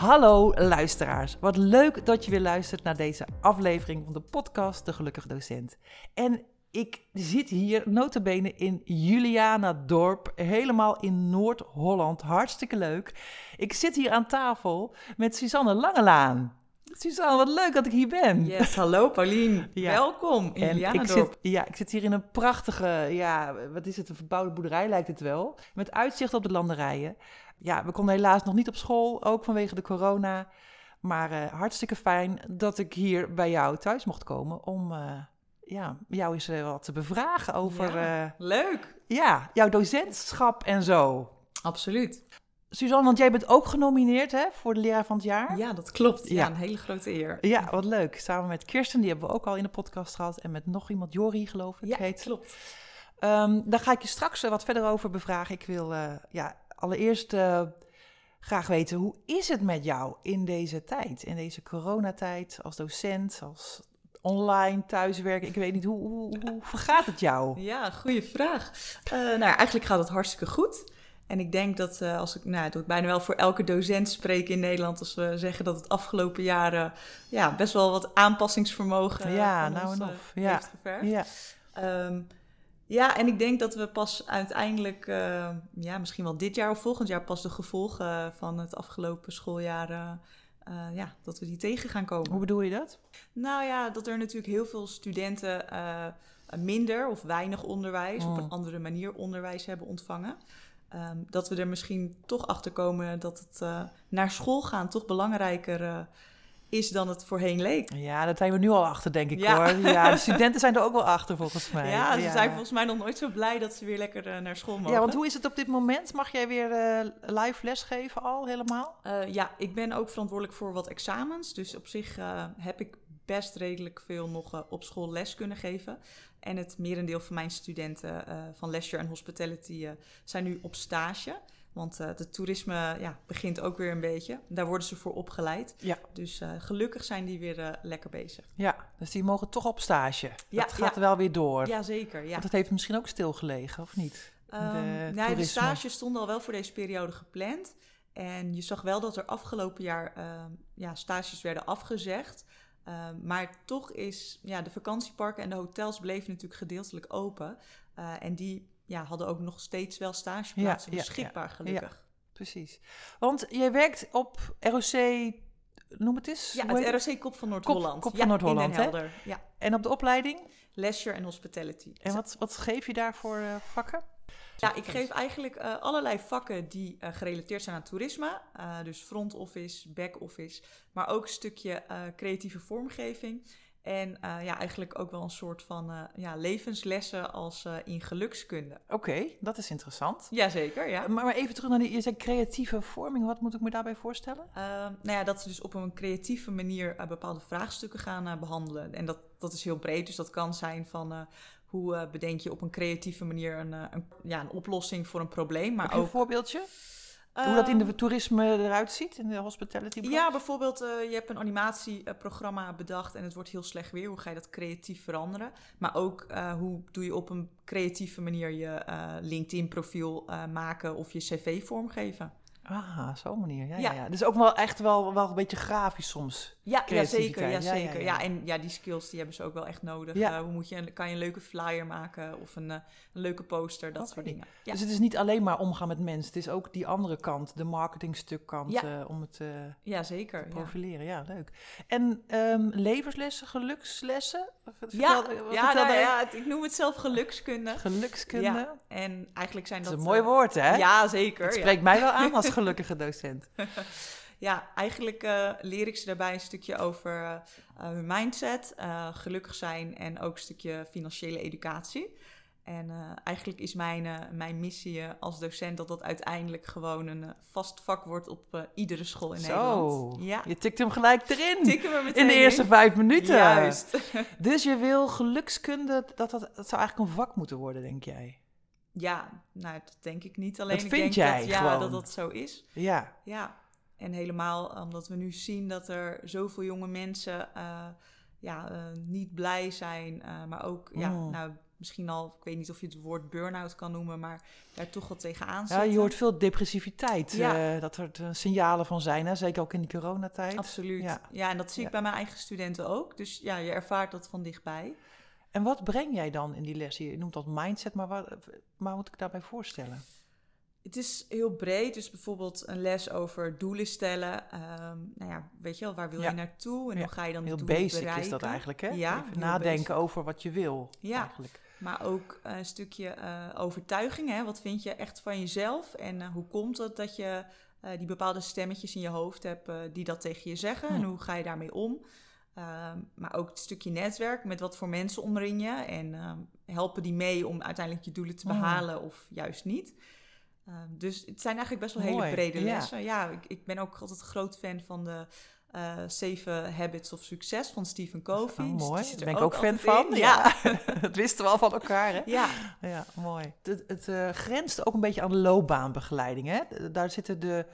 Hallo luisteraars, wat leuk dat je weer luistert naar deze aflevering van de podcast De Gelukkige Docent. En ik zit hier notabene in Juliana-dorp, helemaal in Noord-Holland. Hartstikke leuk. Ik zit hier aan tafel met Suzanne Langelaan. Suzanne, wat leuk dat ik hier ben. Yes, hallo Paulien. Ja. Welkom in En ik zit, ja, ik zit hier in een prachtige, ja, wat is het, een verbouwde boerderij lijkt het wel. Met uitzicht op de landerijen. Ja, we konden helaas nog niet op school, ook vanwege de corona. Maar eh, hartstikke fijn dat ik hier bij jou thuis mocht komen om eh, ja, jou eens eh, wat te bevragen over Ja. Leuk. ja, jouw docentschap en zo. Absoluut. Suzanne, want jij bent ook genomineerd hè, voor de leraar van het jaar. Ja, dat klopt. Ja, Ja. een hele grote eer. Ja, wat leuk. Samen met Kirsten, die hebben we ook al in de podcast gehad. En met nog iemand, Jori geloof ik. Ja, heet. klopt. Ehm, daar ga ik je straks wat verder over bevragen. Ik wil ja, allereerst eh, graag weten, hoe is het met jou in deze tijd? In deze coronatijd, als docent, als online thuiswerken. Ik weet niet, hoe, hoe, hoe vergaat het jou? Ja, goede vraag. Eh, nou eigenlijk gaat het hartstikke goed. En ik denk dat eh, als ik, nou, dat ik bijna wel voor elke docent spreek in Nederland, als we zeggen dat het afgelopen jaren ja, best wel wat aanpassingsvermogen Ja, nou ons, en of. Ja. heeft gevergd. Ja, Ehm, ja, en ik denk dat we pas uiteindelijk, eh, ja, misschien wel dit jaar of volgend jaar pas de gevolgen eh, van het afgelopen schooljaar, eh, ja, dat we die tegen gaan komen. hoe bedoel je dat? Nou ja, dat er natuurlijk heel veel studenten minder of weinig onderwijs, op Mm. een andere manier onderwijs hebben ontvangen. Ehm, dat we er misschien toch achter komen dat het naar school gaan toch belangrijker is dan het voorheen leek. Ja, dat zijn we nu al achter, denk ik Ja. hoor. Ja, de studenten zijn er ook wel achter volgens mij. Ja, ze zijn volgens mij nog nooit zo blij dat ze weer lekker eh, naar school mogen. Ja, want hoe is het op dit moment? Mag jij weer eh, live lesgeven al helemaal? Eh, ja, ik ben ook verantwoordelijk voor wat examens. Dus op zich heb ik best redelijk veel nog op school les kunnen geven. En het merendeel van mijn studenten van leisure en hospitality zijn nu op stage. Want eh de toerisme ja, begint ook weer een beetje. Daar worden ze voor opgeleid. Ja. Dus eh, gelukkig zijn die weer eh, lekker bezig. Ja, dus die mogen toch op stage. Ja, dat gaat ja. wel weer door. Jazeker, ja. Want het heeft misschien ook stilgelegen, of niet? Ehm, de nee, de stages stonden al wel voor deze periode gepland. En je zag wel dat er afgelopen jaar ehm, ja, stages werden afgezegd. Ehm, maar toch is ja, de vakantieparken en de hotels bleven natuurlijk gedeeltelijk open. Eh, en die ja, hadden ook nog steeds wel stageplaatsen Ja, beschikbaar, ja. gelukkig. Precies. Want jij werkt op ROC, noem het eens. Ja, het ROC Kop van Noord-Holland. Kop- Kop van Noord-Holland, hè? Ja, En op de opleiding? leisure en hospitality. En wat, wat geef je daar voor eh, vakken? Ja, ik geef eigenlijk eh, allerlei vakken die eh, gerelateerd zijn aan toerisme. Dus front office, back office, maar ook een stukje creatieve vormgeving. En eh, ja, eigenlijk ook wel een soort van eh, ja, levenslessen als eh, in gelukskunde. Oké, dat is interessant. Jazeker, ja. Maar, maar even terug naar die, je zei creatieve vorming. Wat moet ik me daarbij voorstellen? Ehm, nou ja, dat ze dus op een creatieve manier bepaalde vraagstukken gaan eh, behandelen. En dat, dat is heel breed, dus dat kan zijn van... hoe bedenk je op een creatieve manier een, een, ja, een oplossing voor een probleem, maar Heb je een ook... voorbeeldje? Hoe dat in de Ehm, toerisme eruit ziet, in de hospitality branche? Ja, bijvoorbeeld, eh, je hebt een animatieprogramma bedacht en het wordt heel slecht weer. Hoe ga je dat creatief veranderen? Maar ook, eh, hoe doe je op een creatieve manier je eh, LinkedIn-profiel maken of je cv vormgeven? Ah, zo'n manier. Ja, ja. Ja. Dus ook wel echt wel, wel een beetje grafisch soms. Ja, ja zeker. Ja, zeker. ja. En ja, die skills die hebben ze ook wel echt nodig. Eh, hoe moet je, kan je een leuke flyer maken of een, eh, een leuke poster, dat soort dingen. Dus het is niet alleen maar omgaan met mensen. Het is ook die andere kant, de marketingstuk-kant, Ja. eh, om het ja, zeker. te profileren. Ja, leuk. En ehm, levenslessen, gelukslessen? Ja, Vertel- ja, nou ja, ik noem het zelf gelukskunde. Gelukskunde. Ja, en eigenlijk zijn Dat dat... is een mooi woord, hè? Ja, zeker. Het spreekt mij wel aan als gelukkige docent. Ja, eigenlijk eh, leer ik ze daarbij een stukje over eh, hun mindset, eh, gelukkig zijn en ook een stukje financiële educatie. En eigenlijk is mijn, mijn missie als docent dat dat uiteindelijk gewoon een vast vak wordt op iedere school in Zo, Nederland. Ja, je tikt hem gelijk erin. tikken we meteen in de eerste in. vijf minuten. Juist. Dus je wil gelukskunde, dat, dat, dat zou eigenlijk een vak moeten worden, denk jij? Ja, nou, dat denk ik niet. Alleen Dat ik vind denk jij dat, ja, gewoon. dat dat zo is. Ja. Ja, en helemaal omdat we nu zien dat er zoveel jonge mensen eh, ja, eh, niet blij zijn. eh, maar ook, ja, Mm. nou, misschien al, ik weet niet of je het woord burn-out kan noemen, maar daar toch wat tegenaan ja, zitten. je hoort veel depressiviteit, Ja. dat er signalen van zijn, hè? zeker ook in die coronatijd. Absoluut. Ja. Ja. en dat zie ik Ja. bij mijn eigen studenten ook. Dus ja, je ervaart dat van dichtbij. En wat breng jij dan in die les? Je noemt dat mindset, maar wat, maar moet ik daarbij voorstellen? Het is heel breed, dus bijvoorbeeld een les over doelen stellen. Ehm, nou ja, weet je wel, waar wil Ja. je naartoe en Ja, hoe ga je dan Heel doelen basic bereiken? is dat eigenlijk, hè? Ja, Even nadenken basic. over wat je wil, Ja. eigenlijk. Maar ook een stukje eh, overtuiging. Hè? Wat vind je echt van jezelf? En eh, hoe komt het dat je eh, die bepaalde stemmetjes in je hoofd hebt die dat tegen je zeggen? En Hm. hoe ga je daarmee om? Ehm, maar ook het stukje netwerk. Met wat voor mensen omring je? En ehm, helpen die mee om uiteindelijk je doelen te Hm. behalen of juist niet? Ehm, dus het zijn eigenlijk best wel Mooi, hele brede lessen. Ja, ik, ik ben ook altijd een groot fan van de eh Seven Habits of Success van Stephen Covey. Oh, Dus die mooi, daar ben ik ook fan van. in. Ja, dat wisten we al van elkaar, hè? ja. Ja, mooi. Het, het eh, grenst ook een beetje aan loopbaanbegeleiding. Hè? Daar zitten de,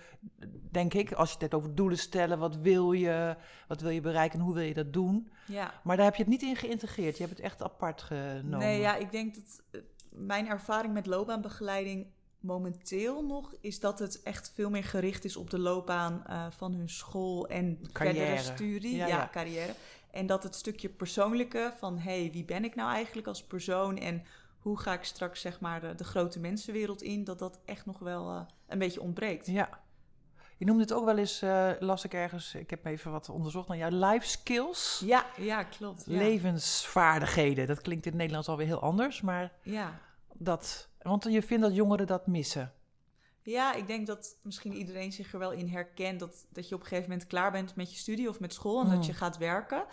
denk ik, als je het hebt over doelen stellen, wat wil je, wat wil je bereiken en hoe wil je dat doen. ja. Maar daar heb je het niet in geïntegreerd. Je hebt het echt apart genomen. Nee, ja, ik denk dat eh, mijn ervaring met loopbaanbegeleiding momenteel nog is dat het echt veel meer gericht is op de loopbaan eh, van hun school en Carrière. verdere studie, Ja, ja, ja. carrière. En dat het stukje persoonlijke van hey, wie ben ik nou eigenlijk als persoon en hoe ga ik straks zeg maar de, de grote mensenwereld in, dat dat echt nog wel eh, een beetje ontbreekt. Ja. Je noemde het ook wel eens, eh, las ik ergens, ik heb even wat onderzocht naar jouw life skills. Ja, ja, klopt. Ja. Levensvaardigheden. Dat klinkt in het Nederlands alweer heel anders, maar ja. dat... Want je vindt dat jongeren dat missen. Ja, ik denk dat misschien iedereen zich er wel in herkent. Dat, dat je op een gegeven moment klaar bent met je studie of met school en Mm. dat je gaat werken.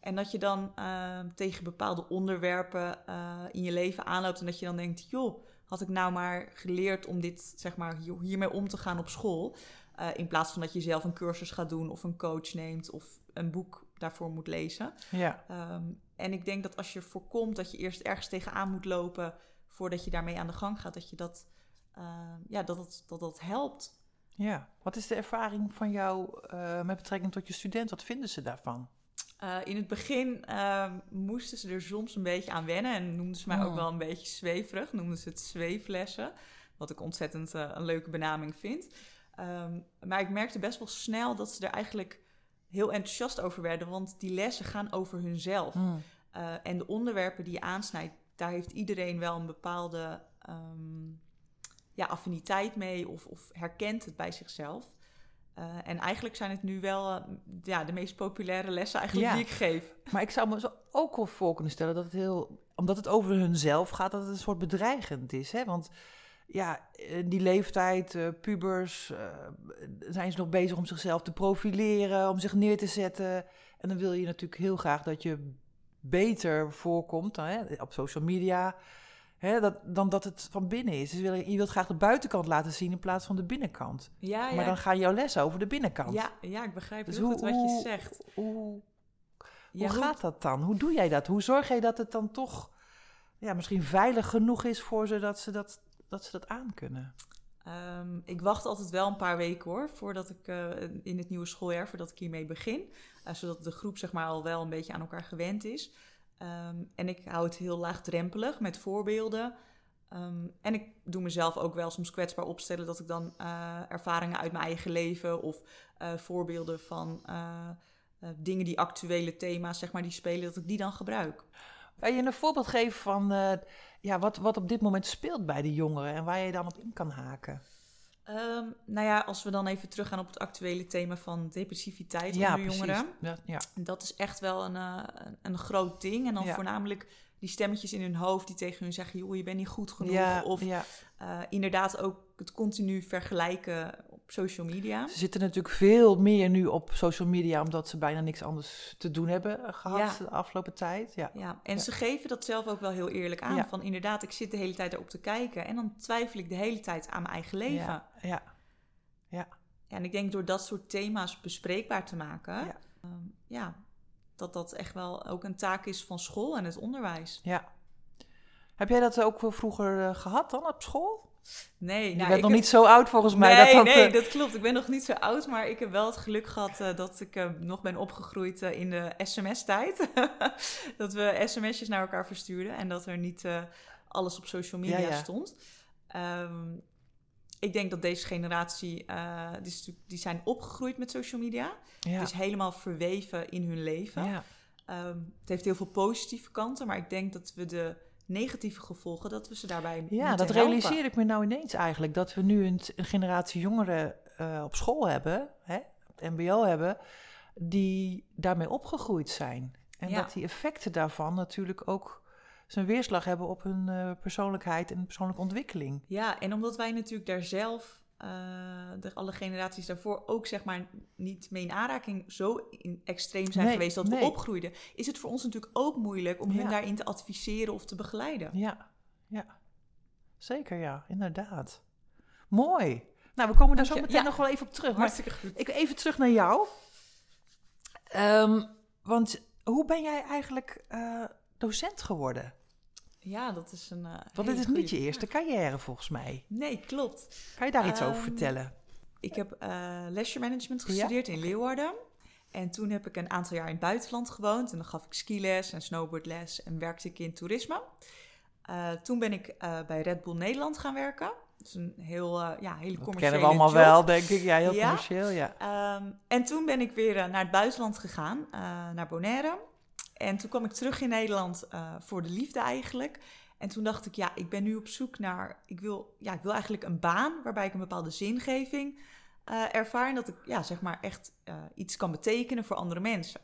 En dat je dan eh, tegen bepaalde onderwerpen eh, in je leven aanloopt. En dat je dan denkt, joh, had ik nou maar geleerd om dit, zeg maar, hier- hiermee om te gaan op school. Eh, in plaats van dat je zelf een cursus gaat doen of een coach neemt of een boek daarvoor moet lezen. Ja. Ehm, en ik denk dat als je voorkomt dat je eerst ergens tegenaan moet lopen voordat je daarmee aan de gang gaat, dat je dat, ehm, ja, dat, dat, dat, dat helpt. Ja, wat is de ervaring van jou eh, met betrekking tot je student? Wat vinden ze daarvan? Eh, in het begin ehm, moesten ze er soms een beetje aan wennen en noemden ze mij ook Oh. wel een beetje zweverig, noemden ze het zweeflessen, wat ik ontzettend eh, een leuke benaming vind. Ehm, maar ik merkte best wel snel dat ze er eigenlijk heel enthousiast over werden, want die lessen gaan over hunzelf. Hmm. En de onderwerpen die je aansnijdt, daar heeft iedereen wel een bepaalde ehm, ja, affiniteit mee of, of herkent het bij zichzelf. Eh, en eigenlijk zijn het nu wel eh, ja, de meest populaire lessen eigenlijk Ja. die ik geef. Maar ik zou me zo ook wel voor kunnen stellen dat het heel, omdat het over hunzelf gaat, dat het een soort bedreigend is. Hè? Want ja, in die leeftijd, eh, pubers, zijn ze nog bezig om zichzelf te profileren, om zich neer te zetten. En dan wil je natuurlijk heel graag dat je beter voorkomt dan, hè, op social media. Hè, dat, dan dat het van binnen is. Dus je, wil, je wilt graag de buitenkant laten zien in plaats van de binnenkant. Ja, ja, Maar dan gaan jouw lessen over de binnenkant. ja, ja ik begrijp Dus heel goed wat je zegt. Hoe, Ja, hoe gaat dat dan? Hoe doe jij dat? Hoe zorg je dat het dan toch ja, misschien veilig genoeg is voor ze dat ze dat, dat, ze dat aan kunnen? Ehm, ik wacht altijd wel een paar weken hoor, voordat ik eh, in het nieuwe schooljaar, voordat ik hiermee begin. Eh, zodat de groep zeg maar al wel een beetje aan elkaar gewend is. Ehm, en ik hou het heel laagdrempelig met voorbeelden. Ehm, en ik doe mezelf ook wel soms kwetsbaar opstellen dat ik dan eh, ervaringen uit mijn eigen leven of voorbeelden van dingen die actuele thema's zeg maar die spelen, dat ik die dan gebruik. Kan je een voorbeeld geven van eh, ja, wat, wat op dit moment speelt bij de jongeren en waar je dan op in kan haken? Ehm, nou ja, als we dan even teruggaan op het actuele thema van depressiviteit ja, onder jongeren. Ja, ja. Dat is echt wel een, eh, een, groot ding. En dan Ja. voornamelijk die stemmetjes in hun hoofd die tegen hun zeggen: joh, je bent niet goed genoeg. of ja. eh, inderdaad ook het continu vergelijken social media. Ze zitten natuurlijk veel meer nu op social media, omdat ze bijna niks anders te doen hebben eh, gehad Ja. de afgelopen tijd. Ja. Ja, en Ja. ze geven dat zelf ook wel heel eerlijk aan. Ja. Van inderdaad, ik zit de hele tijd erop te kijken. En dan twijfel ik de hele tijd aan mijn eigen leven. Ja. ja. Ja, en ik denk door dat soort thema's bespreekbaar te maken, Ja. ehm, ja, dat dat echt wel ook een taak is van school en het onderwijs. ja. Heb jij dat ook wel vroeger eh, gehad dan op school? Nee, Je nou, bent nog heb- niet zo oud volgens mij. Nee, dat nee, eh, dat klopt. Ik ben nog niet zo oud, maar ik heb wel het geluk gehad eh, dat ik eh, nog ben opgegroeid in de sms-tijd. dat we sms'jes naar elkaar verstuurden en dat er niet alles op social media Ja, ja. stond. Ehm, ik denk dat deze generatie, die, die zijn opgegroeid met social media. ja. Het is helemaal verweven in hun leven. ja. Ehm, het heeft heel veel positieve kanten, maar ik denk dat we de negatieve gevolgen, dat we ze daarbij Ja, dat helpen. realiseer ik me nou ineens eigenlijk. Dat we nu een, een generatie jongeren eh, op school hebben, hè, het mbo hebben, die daarmee opgegroeid zijn. En Ja. dat die effecten daarvan natuurlijk ook zijn weerslag hebben op hun eh, persoonlijkheid en persoonlijke ontwikkeling. Ja, en omdat wij natuurlijk daar zelf, de, alle generaties daarvoor, ook zeg maar niet mee in aanraking zo in extreem zijn Nee, geweest dat nee. we opgroeiden, is het voor ons natuurlijk ook moeilijk om Ja. hen daarin te adviseren of te begeleiden. Ja, ja. Zeker ja, inderdaad. Mooi. Nou, we komen daar zo meteen Ja. nog wel even op terug. Hartstikke goed. Ik even terug naar jou. Ehm, want hoe ben jij eigenlijk eh, docent geworden? Ja, dat is een. eh, Want dit is niet je eerste vraag. carrière volgens mij. Nee, klopt. Kan je daar iets over Ehm, vertellen? Ik heb eh leisure management Ja? gestudeerd in Leeuwarden. En toen heb ik een aantal jaar in het buitenland gewoond. En dan gaf ik skiles en snowboardles en werkte ik in toerisme. Eh, toen ben ik bij Red Bull Nederland gaan werken. Dat is een heel, eh, ja, hele Dat commerciële kennen we allemaal job. wel, denk ik. Ja, heel Ja? commercieel, ja. Ehm, en toen ben ik weer naar het buitenland gegaan, naar Bonaire. En toen kwam ik terug in Nederland eh, voor de liefde eigenlijk. En toen dacht ik, ja, ik ben nu op zoek naar... Ik wil, ja, ik wil eigenlijk een baan waarbij ik een bepaalde zingeving eh ervaar. En dat ik ja, zeg maar echt eh, iets kan betekenen voor andere mensen.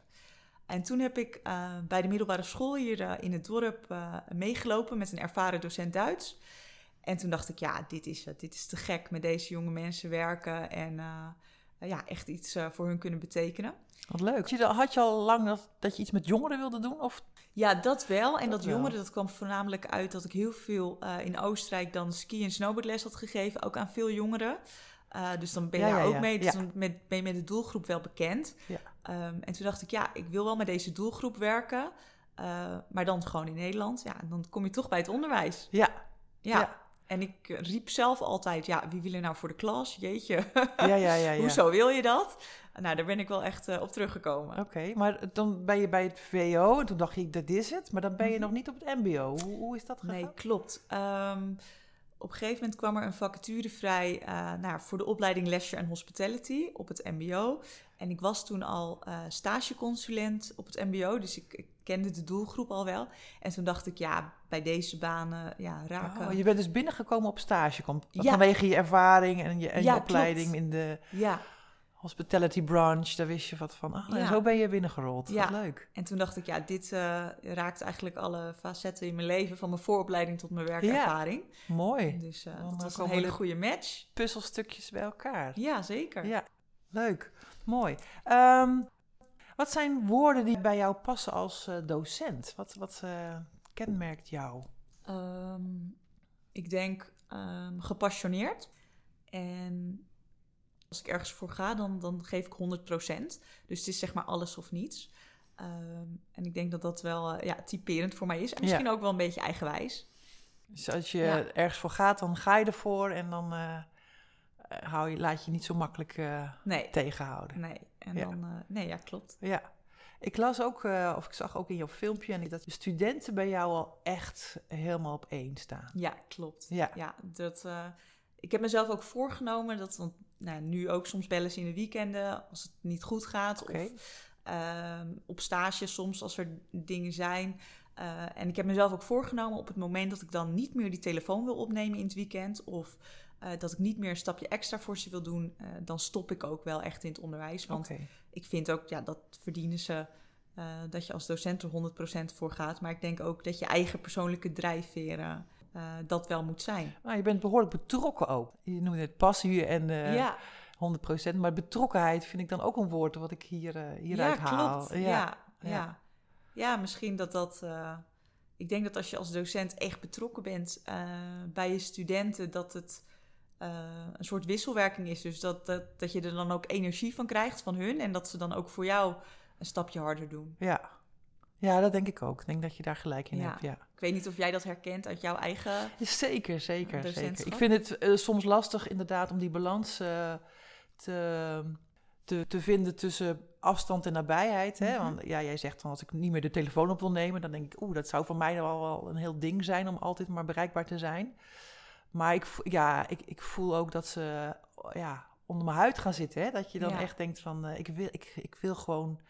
En toen heb ik bij de middelbare school hier in het dorp meegelopen met een ervaren docent Duits. En toen dacht ik, ja, dit is het. Dit is te gek met deze jonge mensen werken en ja, echt iets voor hun kunnen betekenen. Wat leuk. Had je, had je al lang dat, dat je iets met jongeren wilde doen? Of? Ja, dat wel. En Dat jongeren, dat kwam voornamelijk uit dat ik heel veel eh, in Oostenrijk dan ski- en snowboardles had gegeven, ook aan veel jongeren. Eh, dus dan ben je Ja, daar ja, ook ja. mee. Dus Ja. dan met, ben je met de doelgroep wel bekend. Ja. Ehm, en toen dacht ik, ja, ik wil wel met deze doelgroep werken. eh, maar dan gewoon in Nederland. Ja, en dan kom je toch bij het onderwijs. Ja, Ja. En ik eh, riep zelf altijd, ja, wie wil er nou voor de klas? Jeetje, ja, ja, ja. ja. hoezo wil je dat? Nou, daar ben ik wel echt eh, op teruggekomen. Oké, maar dan ben je bij het VO en toen dacht je, dat is het. Maar dan ben je Mhm. nog niet op het mbo. Hoe, hoe is dat gegaan? Nee, klopt. Ehm, op een gegeven moment kwam er een vacature vrij nou, voor de opleiding Leisure en Hospitality op het MBO. En ik was toen al eh, stageconsulent op het MBO, dus ik, ik kende de doelgroep al wel. En toen dacht ik, ja, bij deze banen ja, raken. Oh, je bent dus binnengekomen op stage, Ja. vanwege je ervaring en je, en Ja, je opleiding klopt. in de Ja, hospitality branch. Daar wist je wat van. Ah, en zo ben je binnengerold. Ja. Wat leuk. en toen dacht ik, ja, dit eh, raakt eigenlijk alle facetten in mijn leven, van mijn vooropleiding tot mijn werkervaring. Mooi. Dus eh, dat was een hele de- goede match. Puzzelstukjes bij elkaar. Ja, zeker. Ja, leuk. Mooi. Ehm, wat zijn woorden die bij jou passen als eh, docent? Wat, wat eh, kenmerkt jou? Ehm, ik denk ehm, gepassioneerd. En als ik ergens voor ga, dan, dan geef ik 100%. Dus het is zeg maar alles of niets. En ik denk dat dat wel eh, ja, typerend voor mij is. En misschien ook wel een beetje eigenwijs. Dus als je Ja. ergens voor gaat, dan ga je ervoor en dan hou je, laat je niet zo makkelijk eh, Nee, tegenhouden. nee. En Ja. dan, eh, nee, ja, klopt. Ja. Ik las ook, eh, of ik zag ook in jouw filmpje, en ik- dat de studenten bij jou al echt helemaal op één staan. Ja, klopt. Ja. Ja, dat, eh, ik heb mezelf ook voorgenomen dat, want nou, nu ook soms bellen ze in de weekenden als het niet goed gaat. Of ehm, op stage soms als er dingen zijn. Eh, en ik heb mezelf ook voorgenomen op het moment dat ik dan niet meer die telefoon wil opnemen in het weekend. Of eh, dat ik niet meer een stapje extra voor ze wil doen. eh, dan stop ik ook wel echt in het onderwijs. Want ik vind ook, ja, dat verdienen ze. eh, dat je als docent er 100% voor gaat. Maar ik denk ook dat je eigen persoonlijke drijfveren dat wel moet zijn. Nou, je bent behoorlijk betrokken ook. Je noemde het passie en ja, 100%. Maar betrokkenheid vind ik dan ook een woord wat ik hier, hieruit ja, haal. Klopt. Ja, ja, ja. ja. misschien dat dat... Ik denk dat als je als docent echt betrokken bent uh, bij je studenten... dat het een soort wisselwerking is. Dus dat, dat, dat je er dan ook energie van krijgt van hun... en dat ze dan ook voor jou een stapje harder doen. Ja, ja, dat denk ik ook. Ik denk dat je daar gelijk in hebt. Ja. Ik weet niet of jij dat herkent uit jouw eigen. Zeker, zeker, zeker. Ik vind het uh, soms lastig inderdaad om die balans uh, te, te, te vinden tussen afstand en nabijheid. Hè? Mm -hmm. Want ja, jij zegt dan als ik niet meer de telefoon op wil nemen, dan denk ik, oeh, dat zou voor mij wel, wel een heel ding zijn om altijd maar bereikbaar te zijn. Maar ik, ja, ik, ik voel ook dat ze ja, onder mijn huid gaan zitten. Hè? Dat je dan ja. echt denkt van, uh, ik, wil, ik, ik wil gewoon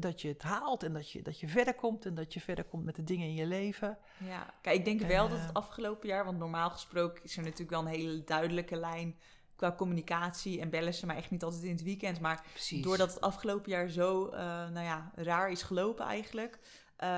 dat je het haalt en dat je, dat je verder komt en dat je verder komt met de dingen in je leven. Ja, kijk, ik denk en, wel dat het afgelopen jaar, want normaal gesproken is er natuurlijk wel een hele duidelijke lijn qua communicatie en bellen ze maar echt niet altijd in het weekend. Maar Precies. doordat het afgelopen jaar zo, uh, nou ja, raar is gelopen eigenlijk, uh,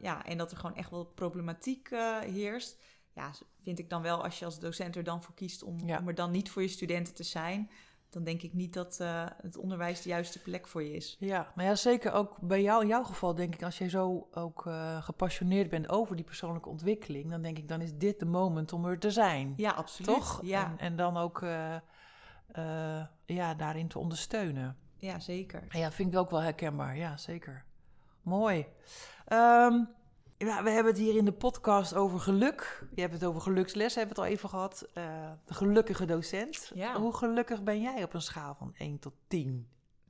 ja, en dat er gewoon echt wel problematiek uh, heerst, ja, vind ik dan wel als je als docent er dan voor kiest om, ja. om er dan niet voor je studenten te zijn dan denk ik niet dat uh, het onderwijs de juiste plek voor je is. Ja, maar ja, zeker ook bij jou, in jouw geval denk ik, als jij zo ook uh, gepassioneerd bent over die persoonlijke ontwikkeling, dan denk ik, dan is dit de moment om er te zijn. Ja, absoluut. Toch? Ja. En, en dan ook uh, ja, daarin te ondersteunen. Ja, zeker. Ja, vind ik ook wel herkenbaar. Ja, zeker. Mooi. Um, ja, we hebben het hier in de podcast over geluk. Je hebt het over geluksles, hebben we het al even gehad. Uh, de gelukkige docent. Ja. Hoe gelukkig ben jij op een schaal van 1 tot 10?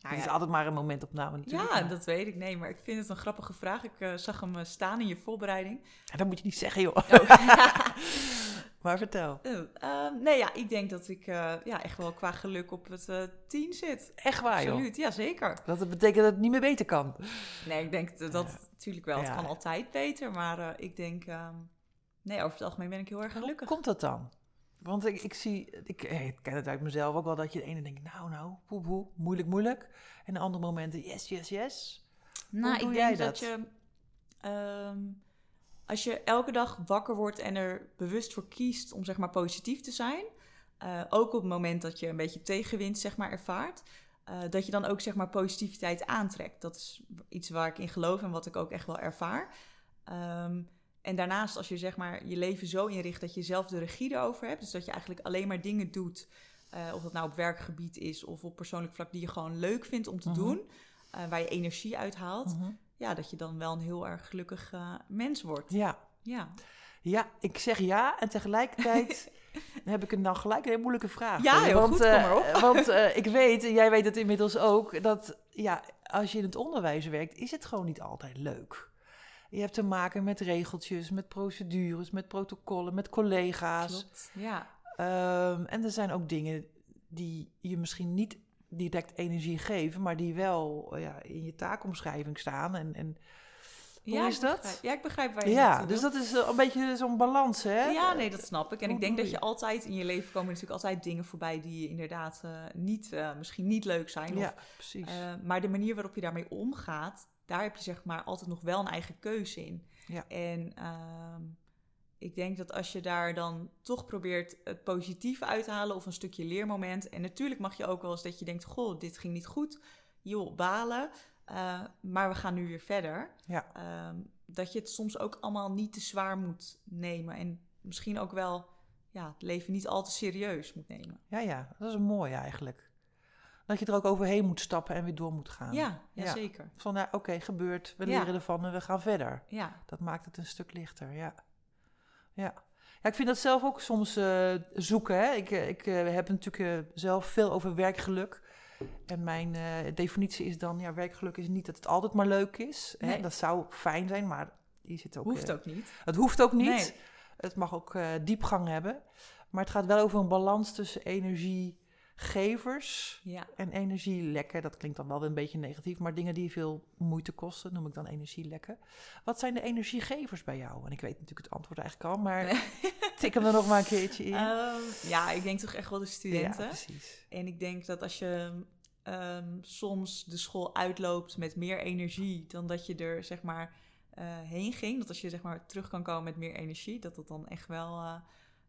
Nou, het is ja. altijd maar een momentopname natuurlijk. Ja, dat weet ik. Nee, maar ik vind het een grappige vraag. Ik uh, zag hem staan in je voorbereiding. Ja, dat moet je niet zeggen, joh. Oh. maar vertel. Uh, nee, ja, ik denk dat ik ja, echt wel qua geluk op het 10 zit. Echt waar, Absoluut, ja, zeker. Dat betekent dat het niet meer beter kan. Nee, ik denk dat... dat natuurlijk wel. Het kan altijd beter, maar uh, ik denk... Uh, nee, over het algemeen ben ik heel erg gelukkig. Hoe komt dat dan? Want ik, ik zie, ik, ik, ken het uit mezelf ook wel, dat je de ene denkt, nou, nou, poe, poe, moeilijk, moeilijk. En de andere momenten, yes, yes, yes. Nou, ik denk dat? dat, je, um, als je elke dag wakker wordt en er bewust voor kiest om, zeg maar, positief te zijn, uh, ook op het moment dat je een beetje tegenwind, zeg maar, ervaart, uh, dat je dan ook zeg maar positiviteit aantrekt. Dat is iets waar ik in geloof en wat ik ook echt wel ervaar. Um, en daarnaast als je zeg maar je leven zo inricht dat je zelf de regie erover hebt. Dus dat je eigenlijk alleen maar dingen doet. Uh, of dat nou op werkgebied is of op persoonlijk vlak die je gewoon leuk vindt om te -huh. doen. Waar je energie uit haalt. Mhm. -huh. Ja, dat je dan wel een heel erg gelukkig mens wordt. Ja. Ja. Ja, ik zeg ja en tegelijkertijd heb ik een dan gelijk een hele moeilijke vraag. Ja, heel want, goed, kom maar op. Want uh, ik weet, en jij weet het inmiddels ook, dat ja, als je in het onderwijs werkt, is het gewoon niet altijd leuk. Je hebt te maken met regeltjes, met procedures, met protocollen, met collega's. Klopt, ja. Um, en er zijn ook dingen die je misschien niet direct energie geven, maar die wel ja, in je taakomschrijving staan. En, en hoe ja, is dat? Begrijp. Ja, ik begrijp waar je Ja, dus dat is een beetje zo'n balans, hè? Ja, nee, dat snap ik. En ik denk dat je altijd in je leven komen natuurlijk altijd dingen voorbij die inderdaad uh, niet, uh, misschien niet leuk zijn. Ja, of, precies. Uh, maar de manier waarop je daarmee omgaat, daar heb je zeg maar altijd nog wel een eigen keuze in. Ja. En ehm, ik denk dat als je daar dan toch probeert het positieve uit te halen of een stukje leermoment. En natuurlijk mag je ook wel eens dat je denkt, goh, dit ging niet goed. Joh, balen. Uh, maar we gaan nu weer verder. Ja. Um, dat je het soms ook allemaal niet te zwaar moet nemen. En misschien ook wel ja, het leven niet al te serieus moet nemen. Ja, ja, dat is mooi eigenlijk. Dat je er ook overheen moet stappen en weer door moet gaan. Ja, ja, ja. zeker. Van, nou, oké, okay, gebeurt. We Ja. leren ervan en we gaan verder. Ja, Dat maakt het een stuk lichter, ja. Ja, ja ik vind dat zelf ook soms eh, zoeken. Hè. Ik, eh, ik eh, heb natuurlijk zelf veel over werkgeluk. En mijn definitie is dan, ja, werkgeluk is niet dat het altijd maar leuk is. Hè. Nee. Dat zou fijn zijn, maar die zit ook... hoeft ook niet. Het hoeft ook niet. Nee. Het mag ook diepgang hebben. Maar het gaat wel over een balans tussen energiegevers Ja, en energielekken. Dat klinkt dan wel een beetje negatief, maar dingen die veel moeite kosten, noem ik dan energielekken. Wat zijn de energiegevers bij jou? En ik weet natuurlijk het antwoord eigenlijk al, maar tik hem er nog maar een keertje in. Ehm, ja, ik denk toch echt wel de studenten. Ja, precies. En ik denk dat als je ehm, soms de school uitloopt met meer energie dan dat je er zeg maar eh, heen ging, dat als je zeg maar terug kan komen met meer energie, dat dat dan echt wel eh,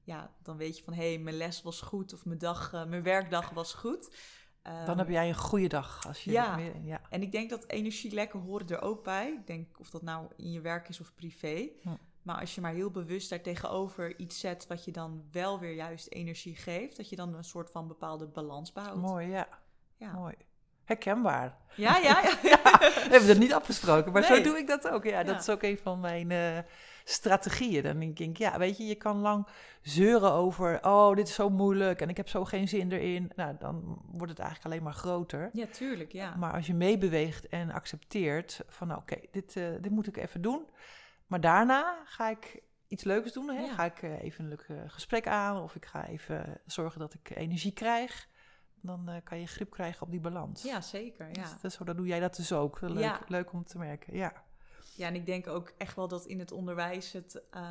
ja, dan weet je van hé, hey, mijn les was goed of mijn, dag, uh, mijn werkdag was goed. dan heb Ehm, jij een goede dag. Als je ja. meer- ja. En ik denk dat energielekken horen er ook bij. Ik denk of dat nou in je werk is of privé. Hm. Maar als je maar heel bewust daar tegenover iets zet wat je dan wel weer juist energie geeft, dat je dan een soort van bepaalde balans behoudt. Mooi, ja. Ja. Mooi. Herkenbaar. Ja, ja, ja. We hebben dat niet afgesproken, maar zo doe ik dat ook. Ja, dat Ja. is ook een van mijn eh, strategieën. Dan denk ik, ja, weet je, je kan lang zeuren over, oh, dit is zo moeilijk en ik heb zo geen zin erin. Nou, dan wordt het eigenlijk alleen maar groter. Ja, tuurlijk, ja. Maar als je meebeweegt en accepteert van, nou, oké, dit, eh, dit moet ik even doen. Maar daarna ga ik iets leuks doen. Hè? Ja. Ga ik eh, even een leuk gesprek aan of ik ga even zorgen dat ik energie krijg. Dan eh, kan je grip krijgen op die balans. Ja, zeker. Ja. Dus dat zo, doe jij dat dus ook. Leuk, Ja. leuk om te merken, ja. ja, en ik denk ook echt wel dat in het onderwijs het eh,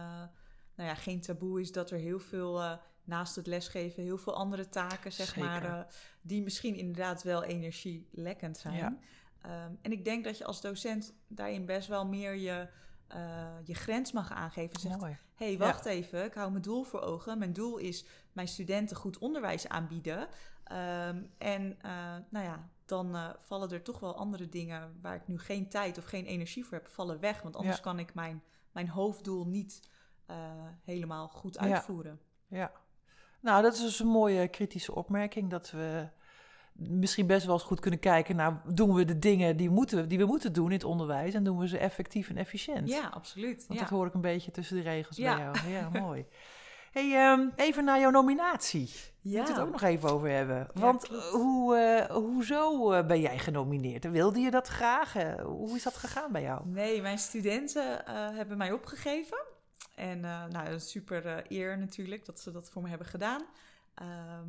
nou ja, geen taboe is dat er heel veel eh, naast het lesgeven, heel veel andere taken, zeg Zeker. maar, die misschien inderdaad wel energielekkend zijn. Ja. Ehm, en ik denk dat je als docent daarin best wel meer je, je grens mag aangeven. Zegt, Mooi. hé, hey, wacht even, ik hou mijn doel voor ogen. Mijn doel is mijn studenten goed onderwijs aanbieden. Ehm, en eh, nou ja, dan eh, vallen er toch wel andere dingen waar ik nu geen tijd of geen energie voor heb, vallen weg. Want anders Ja. kan ik mijn, mijn hoofddoel niet eh, helemaal goed Ja. uitvoeren. Ja. Nou, dat is dus een mooie kritische opmerking. Dat we misschien best wel eens goed kunnen kijken naar... doen we de dingen die, moeten, die we moeten doen in het onderwijs... en doen we ze effectief en efficiënt. Ja, absoluut. Want ja. dat hoor ik een beetje tussen de regels Ja. bij jou. Ja, mooi. Hey, ehm, even naar jouw nominatie. Ja. moeten het ook nog even over hebben. Want eh, hoe, eh, hoezo eh, ben jij genomineerd? Wilde je dat graag? Hoe is dat gegaan bij jou? Nee, mijn studenten hebben mij opgegeven. En nou, een super eer natuurlijk dat ze dat voor me hebben gedaan. Ehm,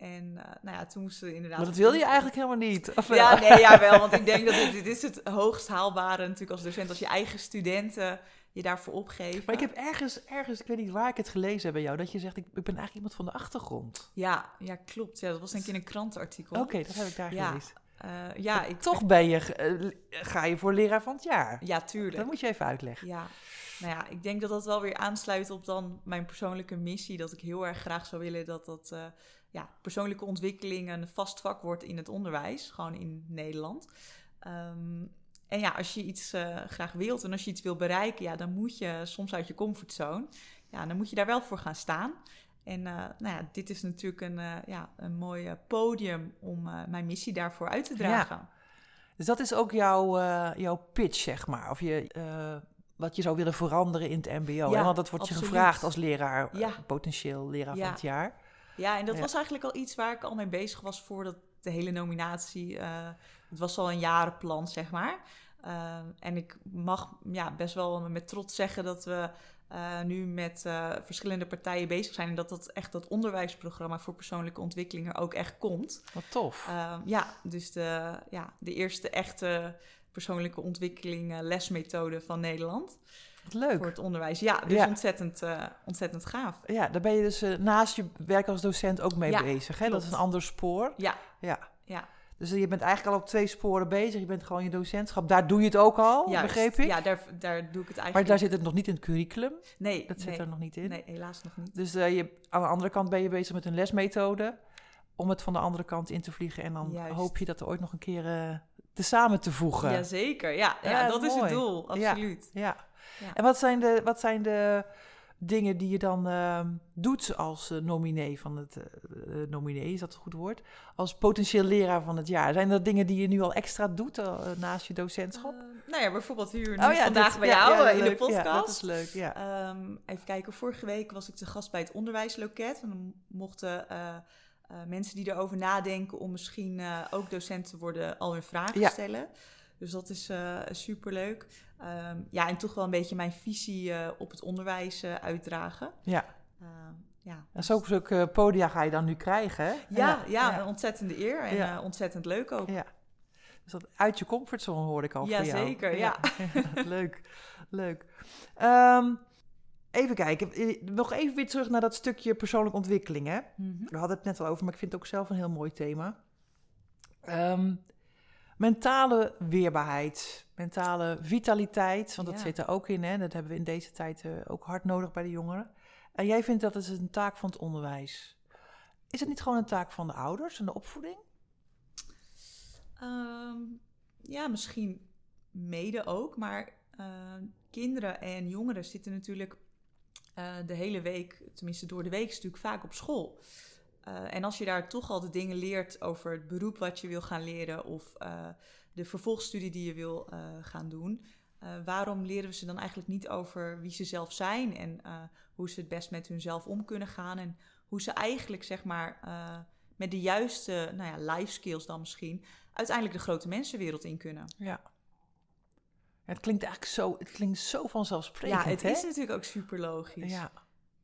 en eh, nou ja, toen moesten we inderdaad... Maar dat wilde je eigenlijk helemaal niet. Of? Ja, nee, ja, wel. Want ik denk dat dit, dit is het hoogst haalbare natuurlijk als docent. Als je eigen studenten je daarvoor opgeven. Maar ik heb ergens, ergens, ik weet niet waar ik het gelezen heb bij jou... dat je zegt, ik, ik ben eigenlijk iemand van de achtergrond. Ja, ja, klopt. Ja, dat was denk ik in een krantenartikel. Oké, dat heb ik daar Ja, gelezen. Eh, ja, ik, Toch ben je, eh, ga je voor leraar van het jaar. Ja, tuurlijk. Dat moet je even uitleggen. Ja, nou ja, ik denk dat dat wel weer aansluit op dan mijn persoonlijke missie. Dat ik heel erg graag zou willen dat dat ja, persoonlijke ontwikkeling een vast vak wordt in het onderwijs, gewoon in Nederland. Ehm, en ja, als je iets eh, graag wilt en als je iets wil bereiken, ja, dan moet je soms uit je comfortzone. Ja, dan moet je daar wel voor gaan staan. En eh, nou ja, dit is natuurlijk een, eh, ja, een mooi podium om mijn missie daarvoor uit te dragen. Dus dat is ook jouw, jouw pitch, zeg maar. Of je, wat je zou willen veranderen in het mbo. Ja, hè? Want dat wordt absoluut. je gevraagd als leraar, Ja. potentieel leraar van het jaar. Ja, en dat Ja. was eigenlijk al iets waar ik al mee bezig was voordat de hele nominatie. eh, het was al een jarenplan, zeg maar. Eh, en ik mag ja, best wel met trots zeggen dat we eh, nu met verschillende partijen bezig zijn. En dat dat echt dat onderwijsprogramma voor persoonlijke ontwikkeling er ook echt komt. Wat tof. Eh, ja, dus de, ja, de eerste echte persoonlijke ontwikkeling lesmethode van Nederland. Leuk. Voor het onderwijs. Ja, dus Ja. Ontzettend, eh, ontzettend gaaf. Ja, daar ben je dus eh, naast je werk als docent ook mee Ja, bezig. Hè? Dat is een ander spoor. Ja, Ja. ja. Dus je bent eigenlijk al op twee sporen bezig. Je bent gewoon je docentschap. Daar doe je het ook al, Juist. begreep ik. Ja, daar, daar doe ik het eigenlijk. maar daar zit het nog niet in het curriculum. Nee, Dat zit nee, er nog niet in. Nee, helaas nog niet. Dus eh, je, aan de andere kant ben je bezig met een lesmethode. Om het van de andere kant in te vliegen. En dan Juist. hoop je dat er ooit nog een keer te samen te voegen. Jazeker, ja, ja, Ja, dat is het doel, absoluut. Ja. Ja. En wat zijn, de, wat zijn de dingen die je dan ehm, doet als eh, nominee van het... eh, eh, nominee, is dat een goed woord? Als potentieel leraar van het jaar. Zijn er dingen die je nu al extra doet naast je docentschap? Eh, nou ja, bijvoorbeeld hier nu Oh ja, vandaag dit- bij ja, jou ja, in leuk. de Ja, podcast. dat is leuk, ja. Ehm, even kijken, vorige week was ik te gast bij het onderwijsloket. En dan mochten mensen die erover nadenken om misschien ook docent te worden al hun vragen Ja. stellen. Dus dat is eh superleuk. Ehm, ja, en toch wel een beetje mijn visie eh, op het onderwijs eh, uitdragen. Ja. Ehm, ja, En zulke, zulke podia ga je dan nu krijgen, hè? Ja, ja, een ontzettende eer en Ja. eh, ontzettend leuk ook. Ja. Dus dat uit je comfortzone hoor ik al Ja, zeker, ja. leuk, leuk. Ehm, even kijken, Eh, nog even weer terug naar dat stukje persoonlijke ontwikkeling. Hè? Mhm. We hadden het net al over, maar ik vind het ook zelf een heel mooi thema. Mentale weerbaarheid, mentale vitaliteit, want dat Ja. zit er ook in. Hè? Dat hebben we in deze tijd eh, ook hard nodig bij de jongeren. En jij vindt dat het een taak van het onderwijs. Is het niet gewoon een taak van de ouders en de opvoeding? Ehm, ja, misschien mede ook. Maar uh, kinderen en jongeren zitten natuurlijk uh, de hele week, tenminste door de week, natuurlijk vaak op school. Uh, en als je daar toch al de dingen leert over het beroep wat je wil gaan leren of de vervolgstudie die je wil gaan doen, waarom leren we ze dan eigenlijk niet over wie ze zelf zijn en hoe ze het best met hunzelf om kunnen gaan en hoe ze eigenlijk zeg maar met de juiste nou ja, life skills dan misschien uiteindelijk de grote mensenwereld in kunnen. Ja. Het klinkt eigenlijk zo, het klinkt zo vanzelfsprekend. Ja, het is natuurlijk ook super logisch. Ja.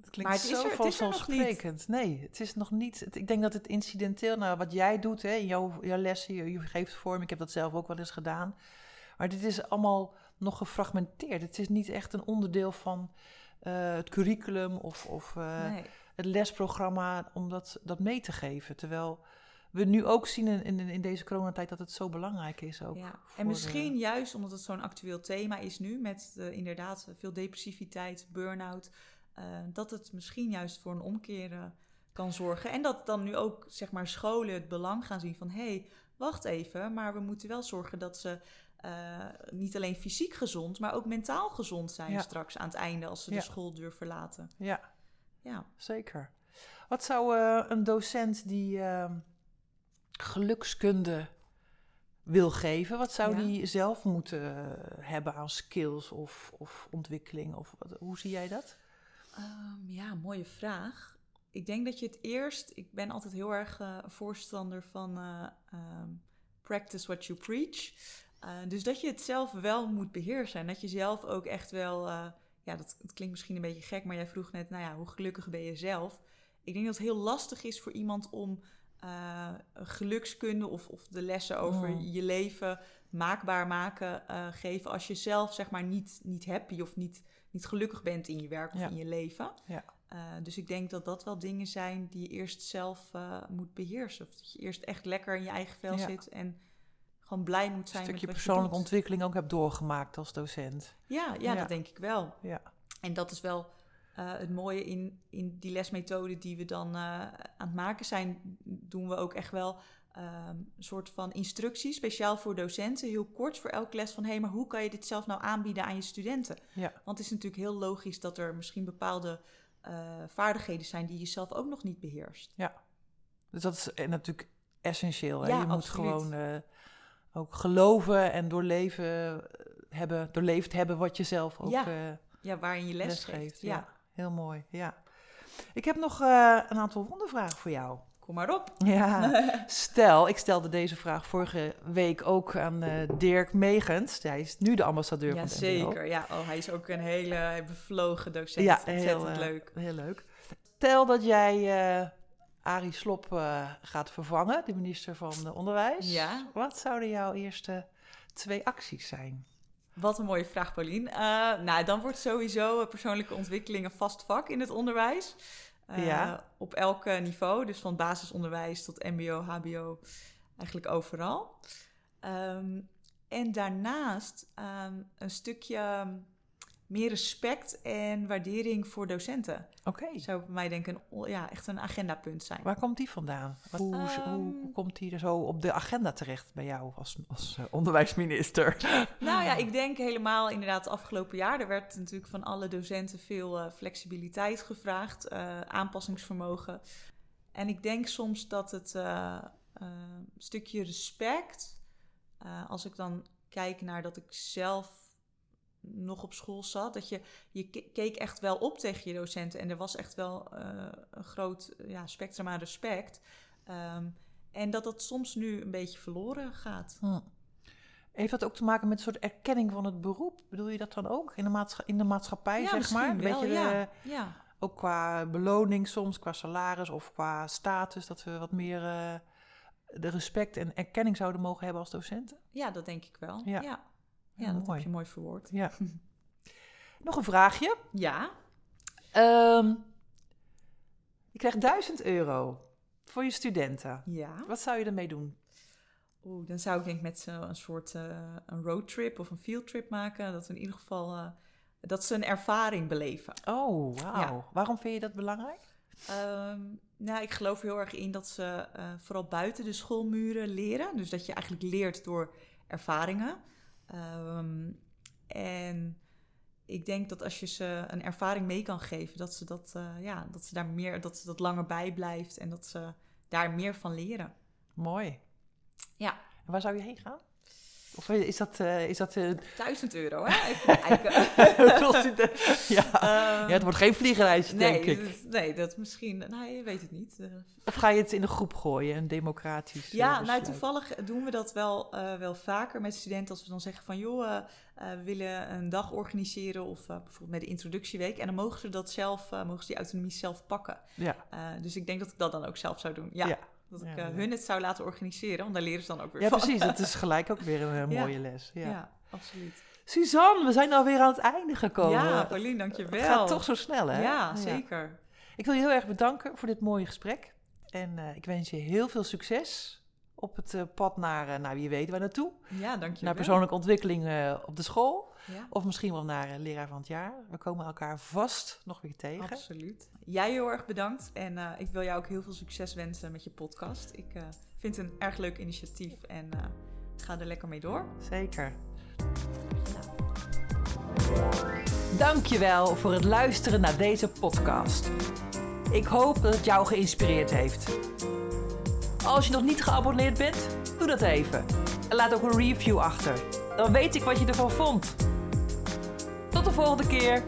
Het klinkt maar het zo is vanzelfsprekend. Nee, het is nog niet. ik denk dat het incidenteel, nou wat jij doet, hè, jouw, jouw lessen, je, je geeft vorm. Ik heb dat zelf ook wel eens gedaan. Maar dit is allemaal nog gefragmenteerd. Het is niet echt een onderdeel van uh, het curriculum of, of uh, nee. het lesprogramma om dat, dat mee te geven. Terwijl we nu ook zien in, in, in deze coronatijd dat het zo belangrijk is. Ook ja. En misschien juist omdat het zo'n actueel thema is nu, met uh, inderdaad veel depressiviteit, burn-out, uh, dat het misschien juist voor een omkeer uh, kan zorgen. En dat dan nu ook zeg maar, scholen het belang gaan zien van hé, hey, wacht even, maar we moeten wel zorgen dat ze niet alleen fysiek gezond, maar ook mentaal gezond zijn ja. straks aan het einde als ze ja. de schooldeur verlaten. Ja, ja. zeker. Wat zou een docent die ehm, gelukskunde wil geven, wat zou die zelf moeten eh, hebben aan skills of, of ontwikkeling? Of, hoe zie jij dat? Um, ja, mooie vraag. Ik denk dat je het eerst, ik ben altijd heel erg uh, voorstander van uh, um, practice what you preach. dus dat je het zelf wel moet beheersen en dat je zelf ook echt wel, ja, dat, dat klinkt misschien een beetje gek, maar jij vroeg net, nou ja, hoe gelukkig ben je zelf? Ik denk dat het heel lastig is voor iemand om uh, gelukskunde of, of de lessen over oh. je leven maakbaar maken uh, geven als je zelf zeg maar niet, niet happy of niet, niet gelukkig bent in je werk of in je leven. Ja. Uh, dus ik denk dat dat wel dingen zijn die je eerst zelf moet beheersen. Of dat je eerst echt lekker in je eigen vel zit en gewoon blij moet zijn. Een stukje persoonlijke ontwikkeling ook hebt doorgemaakt als docent. Ja, ja, dat denk ik wel. Ja. En dat is wel uh, het mooie in, in die lesmethode die we dan uh, aan het maken zijn, doen we ook echt wel uh, een soort van instructie, speciaal voor docenten, heel kort voor elke les van hé, hey, maar hoe kan je dit zelf nou aanbieden aan je studenten? Ja. Want het is natuurlijk heel logisch dat er misschien bepaalde uh, vaardigheden zijn die je zelf ook nog niet beheerst. Ja, dus dat is natuurlijk essentieel. Hè? Ja, je moet gewoon ook geloven en doorleven hebben, doorleefd hebben wat je zelf ook ja. ja, waarin je les, geeft. ja heel mooi. Ja. Ik heb nog uh, een aantal wondervragen voor jou. Kom maar op. Ja, stel, ik stelde deze vraag vorige week ook aan uh, Dirk Megens. Hij is nu de ambassadeur ja, van Zeker, ja. Oh, hij is ook een hele bevlogen docent. Ja, heel uh, leuk. Heel leuk. Stel dat jij Arie Slop gaat vervangen, de minister van Onderwijs. Ja. Wat zouden jouw eerste twee acties zijn? Wat een mooie vraag, Paulien. Uh, nou, dan wordt sowieso persoonlijke ontwikkeling een vast vak in het onderwijs. Uh, ja. Op elk niveau, dus van basisonderwijs tot MBO, HBO, eigenlijk overal. Um, en daarnaast um, een stukje meer respect en waardering voor docenten. Oké. Zou bij mij denk ik een, ja, echt een agendapunt zijn. Waar komt die vandaan? hoe, hoe, ehm. komt die er zo op de agenda terecht bij jou als, als uh, onderwijsminister? Nou ja, ik denk helemaal inderdaad het afgelopen jaar. Er werd natuurlijk van alle docenten veel uh, flexibiliteit gevraagd, uh, aanpassingsvermogen. En ik denk soms dat het stukje respect, als ik dan kijk naar dat ik zelf nog op school zat, dat je, je keek echt wel op tegen je docenten. En er was echt wel uh, een groot ja, spectrum aan respect. Um, en dat dat soms nu een beetje verloren gaat. Hm. Heeft dat ook te maken met een soort erkenning van het beroep? Bedoel je dat dan ook in de, maatscha in de maatschappij, ja, zeg maar? Wel, beetje ja. ja. Ook qua beloning soms, qua salaris of qua status, dat we wat meer uh, de respect en erkenning zouden mogen hebben als docenten? Ja, dat denk ik wel. ja. Ja, dat heb je mooi verwoord. Ja. Nog een vraagje. Ja. Um, je krijgt 1000 euro voor je studenten. Ja. Wat zou je ermee doen? Oeh, dan zou ik denk met een soort uh, een roadtrip of een fieldtrip maken. Dat we in ieder geval uh, dat ze een ervaring beleven. Oh, wauw. Ja. Waarom vind je dat belangrijk? Ehm, nou, ik geloof heel erg in dat ze eh, vooral buiten de schoolmuren leren. Dus dat je eigenlijk leert door ervaringen. Ehm, en ik denk dat als je ze een ervaring mee kan geven, dat ze dat, eh, ja, dat ze daar meer, dat ze dat langer bij blijft en dat ze daar meer van leren. Mooi. Ja. En waar zou je heen gaan? Of is dat... eh, is dat eh, 1000 euro, hè? Kijken. ja. Ehm, ja, het wordt geen vliegreis, nee, denk ik. dat- nee, dat misschien. Nou, je weet het niet. Eh, Of ga je het in de groep gooien, een democratisch eh, Ja, nou toevallig doen we dat wel, eh, wel vaker met studenten. Als we dan zeggen van joh, eh, eh, we willen een dag organiseren of eh, bijvoorbeeld met de introductieweek. En dan mogen ze dat zelf, eh, mogen ze die autonomie zelf pakken. Ja, Eh, dus ik denk dat ik dat dan ook zelf zou doen. Ja, Ja. Dat ik Ja, eh, ja. hun het zou laten organiseren, want daar leren ze dan ook weer ja van. precies. Dat is gelijk ook weer een eh, Ja. mooie les. Ja. Ja, absoluut. Suzanne, we zijn alweer aan het einde gekomen. Ja, Pauline, dankjewel. Het gaat toch zo snel, hè? Ja, zeker. Ik wil je heel erg bedanken voor dit mooie gesprek. En eh, ik wens je heel veel succes op het eh, pad naar, eh, naar wie weet waar naartoe. Ja, dankjewel. Naar persoonlijke ontwikkeling eh, op de school. Ja, Of misschien wel naar leraar van het jaar. We komen elkaar vast nog weer tegen. absoluut. Jij heel erg bedankt. En ik wil jou ook heel veel succes wensen met je podcast. Ik vind het een erg leuk initiatief en eh, ga er lekker mee door. Zeker. Dankjewel voor het luisteren naar deze podcast. Ik hoop dat het jou geïnspireerd heeft. Als je nog niet geabonneerd bent, doe dat even. En laat ook een review achter. Dan weet ik wat je ervan vond. Tot de volgende keer.